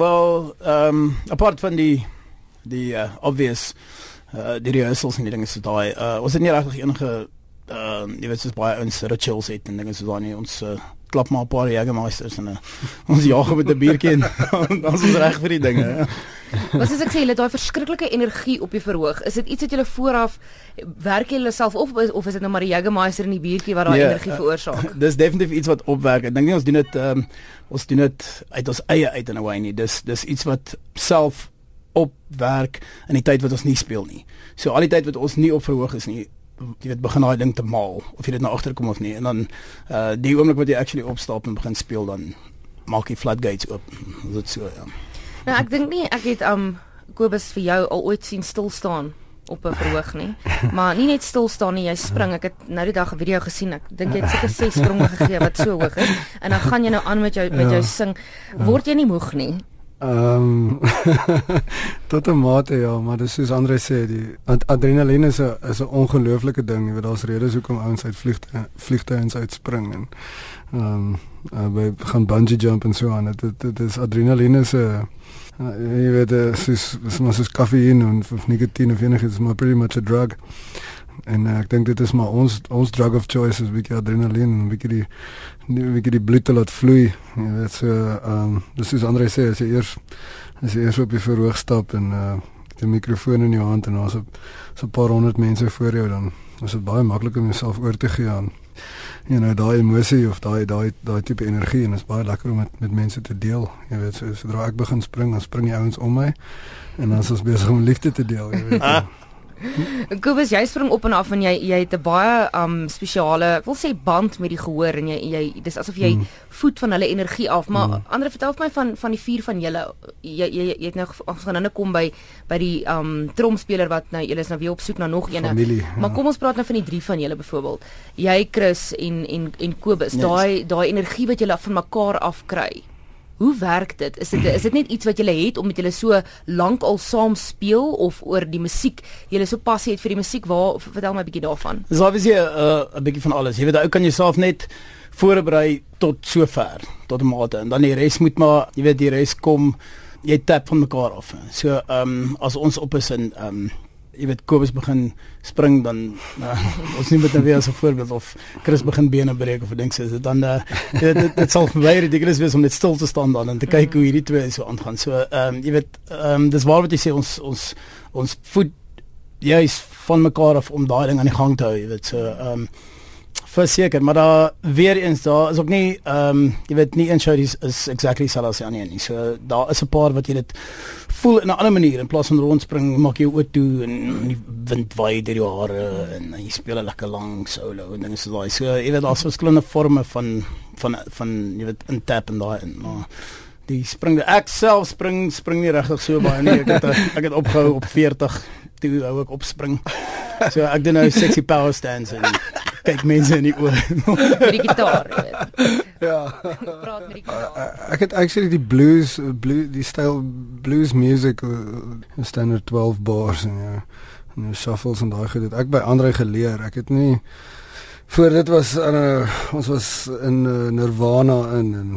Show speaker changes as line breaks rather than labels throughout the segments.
Wel, ehm um, apart van die die uh, obvious uh, die rehearsals en die dinge so daai, uh, ons het nie regtig enige uh, jy weet soos baie ons rituals het en dinge so daai nie. Ons uh, klap maar 'n paar Jägermeisters en uh, ons jaag met 'n biertjie en dan is ons reg vir die dinge. Ja.
Wat as ek sê, jy het daai verskriklike energie op jou verhoog. Is dit iets wat jy vooraf werk jy jouself of of is dit nou maar die Jägermeister en die biertjie wat daai nee, energie veroorsaak?
Uh, dis definitief iets wat opwerk. Ek dink nie ons doen dit um, ons doen dit uit ons eie uit in 'n way nie. Dis dis iets wat self opwerk in die tyd wat ons nie speel nie. So al die tyd wat ons nie op verhoog is nie, jy weet begin daai ding te maal of jy dit nou agterkom of nie en dan uh die oomblik wat jy actually opstap en begin speel dan maak jy floodgates oop. Dit so ja.
Nou ek dink nie ek het um Kobus vir jou al ooit sien stil staan op 'n verhoog nie. Maar nie net stil staan nie, jy spring. Ek het nou die dag 'n video gesien. Ek dink jy het seker ses spronge gegee wat so hoog is en dan gaan jy nou aan met jou met jou sing. Word jy nie moeg nie?
Ehm um, tot 'n mate ja, maar dis soos Andre sê, die ad adrenalien is 'n is 'n ongelooflike ding. Jy weet daar's redes hoekom ouens uit vliegte vliegtuie uitspring en ehm um, uh, by gaan bungee jump en so aan. Dit dit is adrenalien is 'n uh, jy weet dis is mos is koffie en of nikotien of enigiets, maar pretty much a drug. En uh, ek dink dit is maar ons ons drug of choice is bietjie adrenalien en bietjie die bietjie die bloed laat vloei. Jy weet so ehm um, dis soos Andre sê as jy eers as jy eers op die verhoog stap en uh die mikrofoon in jou hand en daar's 'n so 'n paar honderd mense voor jou dan is dit baie maklik om jouself oor te gee aan jy nou daai emosie of daai daai daai tipe energie en dit is baie lekker om met met mense te deel. Jy weet so sodra ek begin spring, dan spring die ouens om my en dan is ons besig om liefde te deel, jy weet.
Kobus, jy spring op en af en jy jy het 'n baie um spesiale, wil sê band met die gehoor en jy jy dis asof jy mm. voed van hulle energie af. Maar mm. ander vertel my van van die vier van julle. Jy jy jy het nou ons gaan nou kom by by die um tromspeler wat nou julle is nou weer op soek na nog een.
Ja.
Maar kom ons praat nou van die drie van julle byvoorbeeld. Jy Chris en en en Kobus. Yes. Daai daai energie wat julle van mekaar af kry. Hoe werk dit? Is dit is dit net iets wat jy het om met julle so lank al saam speel of oor die musiek? Jy is so passie het vir die musiek. Waar vertel my 'n bietjie daarvan.
Dis obviously 'n uh, bietjie van alles. Jy weet, ou kan jouself net voorberei tot sover, tot 'n mate en dan die res moet maar, jy weet, die res kom jy tap van mekaar af. So ehm um, as ons op is in ehm um, jy weet Kobus begin spring dan uh, ons neem dit nou weer as 'n voorbeeld of Chris begin bene breek of dink sy is dit dan uh, dit, dit, dit sal vir my ridiculous wees om net stil te staan dan en te kyk hoe hierdie twee so aangaan. So ehm um, jy weet ehm um, dis waar wat jy sê ons ons ons voet jy's van mekaar af om daai ding aan die gang te hou, jy weet so ehm um, verseker, maar daar weer eens daar is ook nie ehm um, jy weet nie een show is, is exactly selfs aan nie. So daar is 'n paar wat jy dit voel in 'n ander manier in plaas van rondspring, maak jy oop toe en die wind waai deur jou hare en jy speel 'n lekker lang solo en dinge so daai. So jy weet daar's verskillende forme van van van jy weet in tap en daai en maar die spring ek self spring spring nie regtig so baie nie. Ek het ek het opgehou op 40 toe hou ek opspring. So ek doen nou sexy power stands en kyk mense in die oë
met die gitaar, weet.
Ja. Praat met die gitaar. Uh, ek het actually die blues blue die styl blues music uh, standard 12 bars en ja. En shuffles en daai gedoen. Ek by Andre geleer. Ek het nie voor dit was uh, ons was in uh, Nirvana in en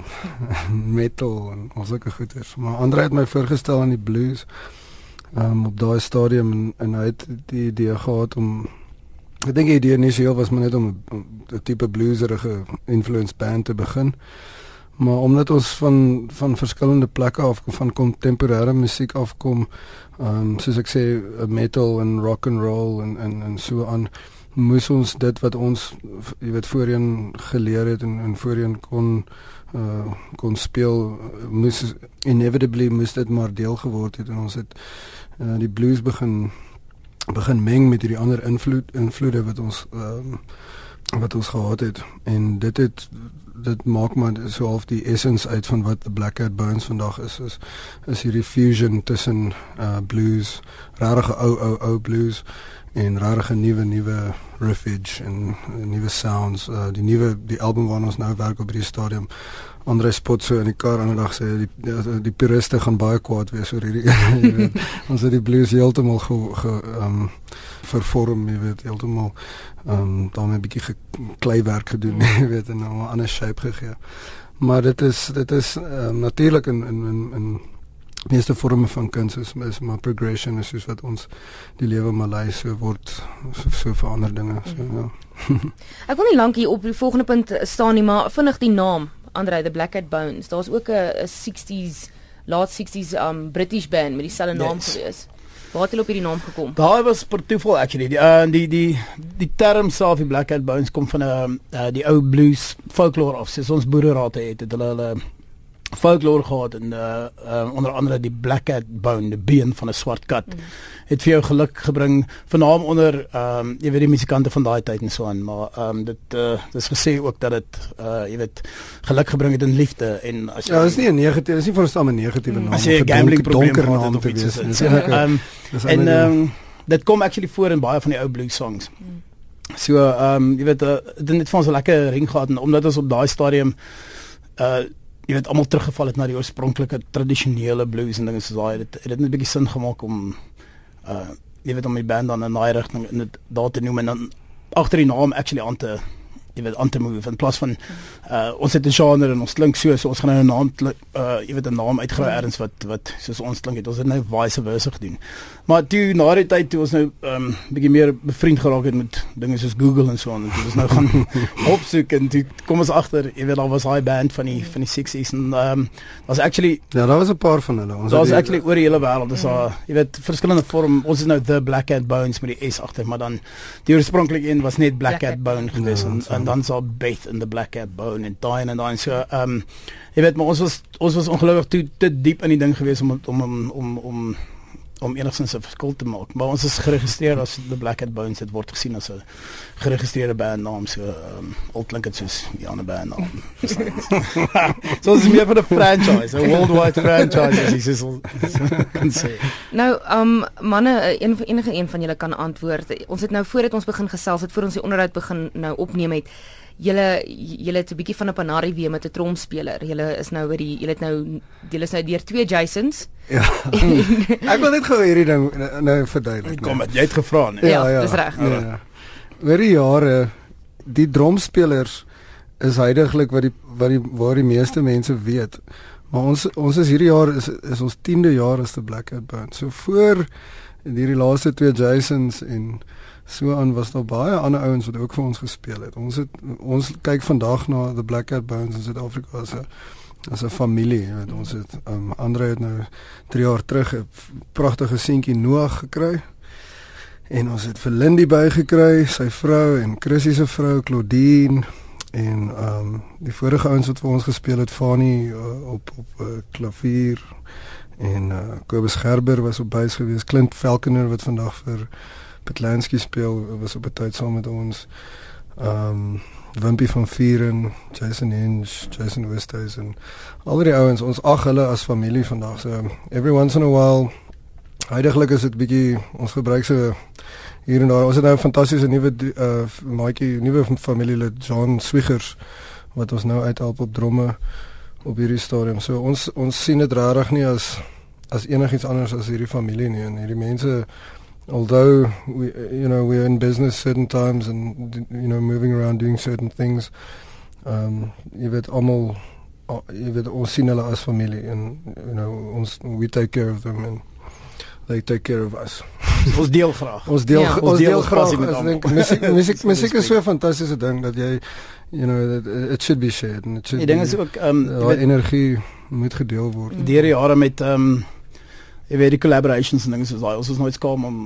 metal en ons sulke goeters. Maar Andre het my voorgestel aan die blues um, op daai stadium en, en hy het die idee gehad om Ek dink die idee initieel was maar net om 'n tipe blueserige influence band te begin. Maar omdat ons van van verskillende plekke af van kontemporêre musiek afkom, ehm um, soos ek sê metal en rock and roll en en en so aan moes ons dit wat ons jy weet voorheen geleer het en en voorheen kon uh kon speel moes inevitably moes dit maar deel geword het en ons het uh, die blues begin begin meng met hierdie ander invloed invloede wat ons ehm um, wat ons gehad het. En dit het dit maak maar so half die essence uit van wat the Black Cat Bones vandag is is is hierdie fusion tussen uh blues, rarige ou ou ou blues en rarige nuwe nuwe riffage en nuwe sounds uh die nuwe die album waarna ons nou werk op hierdie stadium Andre spot so in die kar ander dag sê die die, die puriste gaan baie kwaad wees oor hierdie jy weet. Ons het die blues heeltemal ge, ge um vervorm jy weet heeltemal um daarmee 'n bietjie kleiwerk gedoen jy weet en 'n ander shape gegee. Maar dit is dit is um, natuurlik in in in in meeste forme van kuns is, is maar progression is soos wat ons die lewe maar lei so word so, so verander dinge so ja.
Ek wil nie lank hier op die volgende punt staan nie, maar vinnig die naam Andre the Black Cat Bones. Daar's ook 'n 60s laat 60s um British band met dieselfde naam yes. gewees. Waar het hulle op hierdie naam gekom?
Daar was per toeval actually. Die uh, die die die term self die Black Cat Bones kom van 'n uh, uh, die ou blues folklore of soos ons boererate het, het hulle hulle folklore gehad en uh, uh onder andere die black cat bone, die been van 'n swart kat. Mm. Het vir jou geluk gebring vernaam onder ehm um, jy weet die musikante van daai tyd en so aan, maar ehm um, dit uh dis gesê ook dat dit uh jy weet geluk gebring het in liefde en
as jy Ja, dis nie 'n negatief, dis nie vir 'n stam 'n negatiewe
naam. As jy 'n gambling probleem donker naam te wees. Ehm um, en ehm um, dit kom actually voor in baie van die ou blues songs. Mm. So ehm um, jy weet uh, dit het vir ons 'n lekker ring gehad en omdat ons op daai stadium uh jy weet almal teruggeval het na die oorspronklike tradisionele blues en dinge soos daai. Dit het dit net 'n bietjie sin gemaak om uh jy weet om die band dan in daai rigting in dit daar te noem en dan agter die naam actually aan te jy weet aan te move. In plaas van uh ons het 'n genre en ons klink so so ons gaan nou 'n naam uh jy weet 'n naam uitgrawe ja. ergens wat wat soos ons klink het. Ons het nou vice versa gedoen. Maar toe na die tyd toe ons nou um bietjie meer bevriend geraak het met dinge soos Google en so aan en toe ons nou gaan opsoek en toe kom ons agter jy weet daar was daai band van die van die 60s en um was actually
ja daar was 'n paar van hulle.
Ons was actually oor die hele wêreld. Daar ja. jy weet verskillende vorm. Ons is nou the black cat bones met die s agter maar dan die oorspronklike een was net black cat bone geweest ja, en, en dan sal Beth in the Black Cat Bone en daai en daai so ehm um, jy weet maar ons was ons was ongelukkig te, te diep in die ding gewees om om om om om om enigstens 'n verskil te maak. Maar ons is geregistreer as The Black Cat Bones. Dit word gesien as 'n geregistreerde bandnaam. So ehm um, al klink dit soos 'n ander bandnaam. so dis meer vir 'n franchise, 'n worldwide franchise as jy kan sê.
Nou, ehm um, manne, een van enige een van julle kan antwoord. Ons het nou voordat ons begin gesels het, voor ons die onderhoud begin nou opneem het julle julle het 'n bietjie van 'n panari weer met 'n tromspeler. Julle is nou by die julle het nou julle is nou deur twee Jasons.
Ja. ek wil net gou hierdie ding nou verduidelik.
Kom, jy het gevra,
nee. Ja, ja, dis reg. Ja.
ja. Oor die jare die drumspelers is heidaglik wat die wat die waar die meeste mense weet. Maar ons ons is hierdie jaar is is ons 10de jaar as the Blackout Band. So voor hierdie laaste twee Jasons en so aan was daar baie ander ouens wat ook vir ons gespeel het. Ons het ons kyk vandag na the Black Cat Bones in Suid-Afrika as 'n as 'n familie, weet ons het um, Andre het nou 3 jaar terug 'n pragtige seentjie Noah gekry. En ons het vir Lindy bygekry, sy vrou en Chrissy se vrou Claudine en ehm um, die vorige ouens wat vir ons gespeel het, Fani uh, op op uh, klavier en uh, Kobus Gerber was op bys gewees, Clint Falconer wat vandag vir Petlansky speel was op 'n tyd saam met ons. Ehm um, Wimpy van Vieren, Jason Hinge, Jason Westhuizen. Al die ouens, ons ag hulle as familie vandag. So every once in a while Heidiglik is dit bietjie ons gebruik so hier en daar. Ons het nou 'n fantastiese nuwe uh maatjie, nuwe familielid John Swiggers wat ons nou uithelp op dromme op hierdie stadium. So ons ons sien dit regtig nie as as enigiets anders as hierdie familie nie en hierdie mense although we you know we're in business certain times and you know moving around doing certain things um jy weet almal jy weet ons sien hulle as familie en you know ons we take care of them and they take care of us.
Ons deel graag.
Ons deel ja. ons deel, deel graag ek dink musiek musiek musiek is so 'n fantastiese ding dat jy you know it, it should be shared and it should
die ding is ook um
energie moet gedeel word.
deur die jare met um jy weet die collaborations en dinge soos daai. Ons is nooit skaam om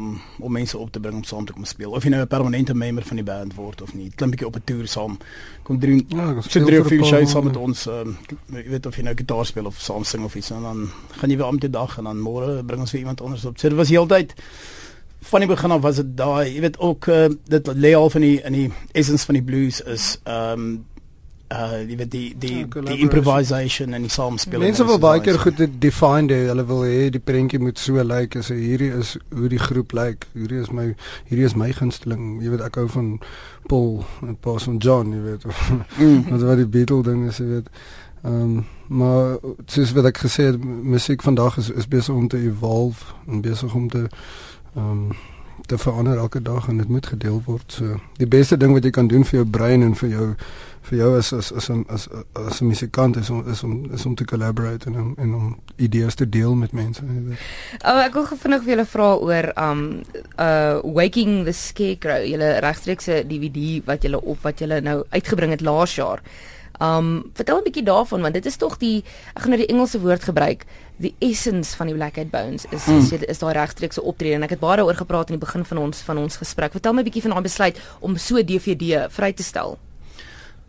om mense op te bring om saam te kom speel. Of jy nou 'n permanente member van die band word of nie. Klim bietjie op 'n toer saam. Kom doen ja, so drie of vier shows saam met ons um, jy weet of jy nou gitaar speel of saam sing of iets en dan gaan jy weer om te dag en dan môre bring ons weer iemand anders op. So dit was heeltyd van die begin af was dit daai jy weet ook uh, dit lê al van die in die essence van die blues is ehm um, uh jy weet die die ja, die improvisation en die saamspel.
Mense wil baie keer goed define hê. Hulle wil hê die prentjie moet so lyk like, as hierdie is hoe die groep lyk. Like. Hierdie is my hierdie is my gunsteling. Jy weet ek hou van Paul en Paul van John, jy weet. mm. wat die Beatle ding is, jy weet. Ehm um, maar soos wat ek gesê het, musiek vandag is is besig om te evolve en besig om te ehm um, te verander elke dag en dit moet gedeel word. So die beste ding wat jy kan doen vir jou brein en vir jou vir jou as as as 'n as as 'n musikant is om is om is om te collaborate en om, en om idees te deel met mense.
Oh, ek wil vinnig vir julle vra oor um uh Waking the Scarecrow, julle regstreekse DVD wat julle op wat julle nou uitgebring het laas jaar. Um vertel 'n bietjie daarvan want dit is tog die ek gaan nou die Engelse woord gebruik, the essence van die Black Eyed Bones is mm. is, is daai regstreekse optrede en ek het baie daaroor gepraat in die begin van ons van ons gesprek. Vertel my 'n bietjie van daai besluit om so DVD vry te stel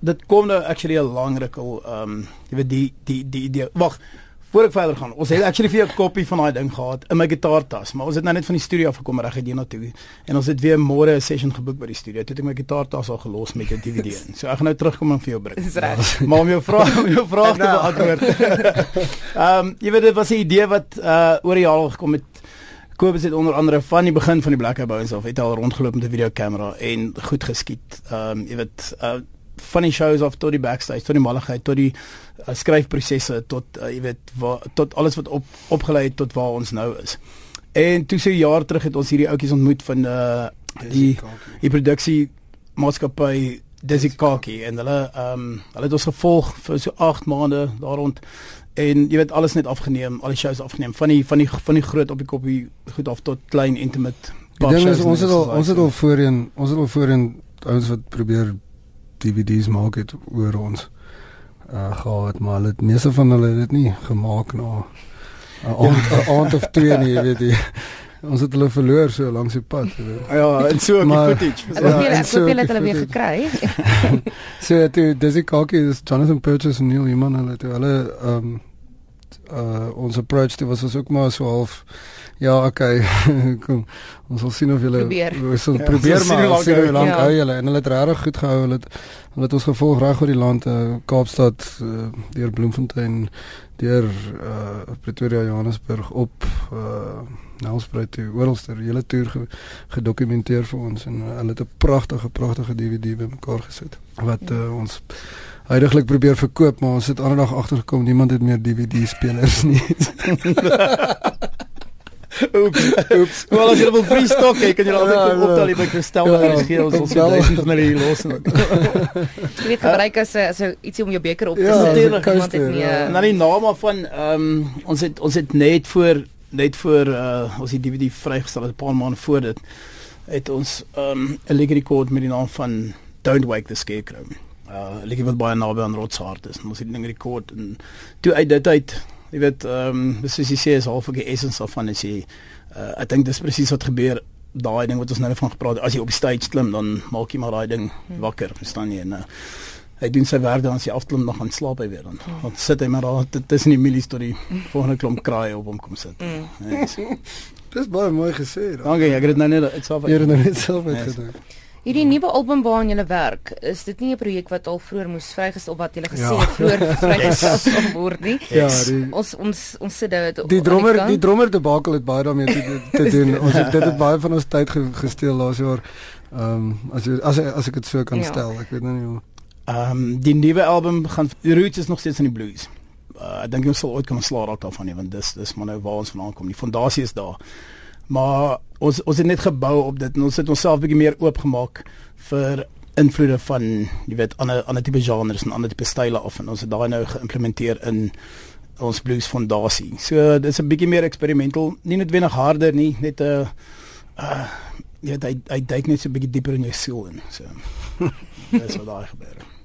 dit kom nou actually 'n lang rukkel ehm um, jy weet die die die idee wag voor ek verder gaan ons het actually vir 'n kopie van daai ding gehad in my gitaartas maar ons het nou net van die studio af gekom reg hier na toe en ons het weer môre 'n session geboek by die studio toe het ek my gitaartas al gelos met 'n DVD in. So ek gaan nou terugkom en vir jou bring.
Dis reg.
Maar om jou vraag om jou vraag te beantwoord. Ehm um, jy weet dit was 'n idee wat uh oor die jare gekom het. Kobus het onder andere van die begin van die Black Eyed Bones af het al rondgeloop met 'n videokamera en goed geskiet. Ehm um, jy weet uh van die shows af tot die backstage tot die malligheid tot die uh, skryfprosesse tot uh, jy weet waar, tot alles wat op opgelei het tot waar ons nou is. En toe so jaar terug het ons hierdie ouetjies ontmoet van uh, die die produksie maatskappy Desi Kaki en hulle ehm um, hulle het ons gevolg vir so 8 maande daar rond en jy weet alles net afgeneem, al die shows afgeneem van die van die van die groot op die koppie goed af tot klein intimate.
Die ding is ons het al ons het al voorheen ons het al voorheen ons wat probeer DVD's maak het oor ons uh gehad maar hulle het meeste van hulle het dit nie gemaak na 'n aand ja. aand of twee nie jy weet jy ons het hulle verloor so langs die pad
ja en so op die footage.
So ja, en so het hulle weer gekry.
So toe dis ek ook is Jonathan Purchase en Neil Iman hulle toe hulle um uh ons approach dit was ook maar so half Ja, okay. Kom. Ons sal sien of julle ons sal ja, probeer maar sien hoe lank ja. hou julle en hulle het regtig goed gehou. Hulle het hulle het ons gevolg reg oor die land, uh, Kaapstad, uh, deur Bloemfontein, deur uh, Pretoria, Johannesburg op uh, Nelspruit toe, oralster hele toer ge, gedokumenteer vir ons en uh, hulle het 'n pragtige pragtige DVD bymekaar gesit wat uh, ons Heidiglik probeer verkoop, maar ons het ander dag agtergekom niemand het meer DVD spelers nie.
Oeps. Oeps. Wel as jy wil free stock hê, kan jy altyd kom optel by Kristel en ons gee ons ons duisend van die los.
Jy weet gebruik as 'n as 'n ietsie om jou beker op te ja, sit.
Iemand het nie. Uh, nou die naam van ehm um, ons het ons het net voor net voor uh ons die DVD vrygestel het 'n paar maande voor dit het ons ehm um, 'n lekker rekord met die naam van Don't Wake the Scarecrow. Uh lekker wat baie naby aan Rotshart is. Ons het 'n rekord en toe uit dit uit Jy weet, ehm um, soos jy sê is half die essence van as jy uh, ek dink dis presies wat gebeur daai ding wat ons nou van gepraat het. As jy op die stage klim, dan maak jy maar daai ding hmm. wakker, verstaan jy? En uh, hy doen sy werk dan as hy afklim nog gaan slaap hy weer dan. Hmm. Want sit hy maar daar tussen die milies tot die volgende klomp kraai op hom kom sit. Hmm.
Yes. dis baie mooi gesê.
Dankie, ek het dit nou net self.
Jy het dit net self uitgedink. Yes.
Hierdie nuwe album waaraan jy werk, is dit nie 'n projek wat al vroeër moes vrygestel wat jy gesê ja. het vroeër vrygestel sou word nie. Ja, die, ons ons ons sit dit
Die drummer, die drummer te bakel het baie daarmee te, te doen. Ons het dit het baie van ons tyd ge, gesteel laas jaar. Ehm um, as jy as as ek dit so kan ja. stel, ek weet nou nie hoe.
Ehm um, die nuwe album gaan die roots is nog steeds in die blues. Uh, ek dink ons sal ooit kan slaag raak daarvan nie want dis dis maar nou waar ons vandaan kom. Die fondasie is daar. Maar ons ons het net gebou op dit en ons het onsself bietjie meer oopgemaak vir invloede van jy weet ander ander tipe genres en ander tipe style of en ons het daai nou geïmplementeer in ons blues fondasie. So dis 'n bietjie meer experimental, nie noodwendig harder nie, net 'n uh, uh jy weet hy hy duik net so 'n bietjie dieper in jou siel in. So dis wat daar gebeur.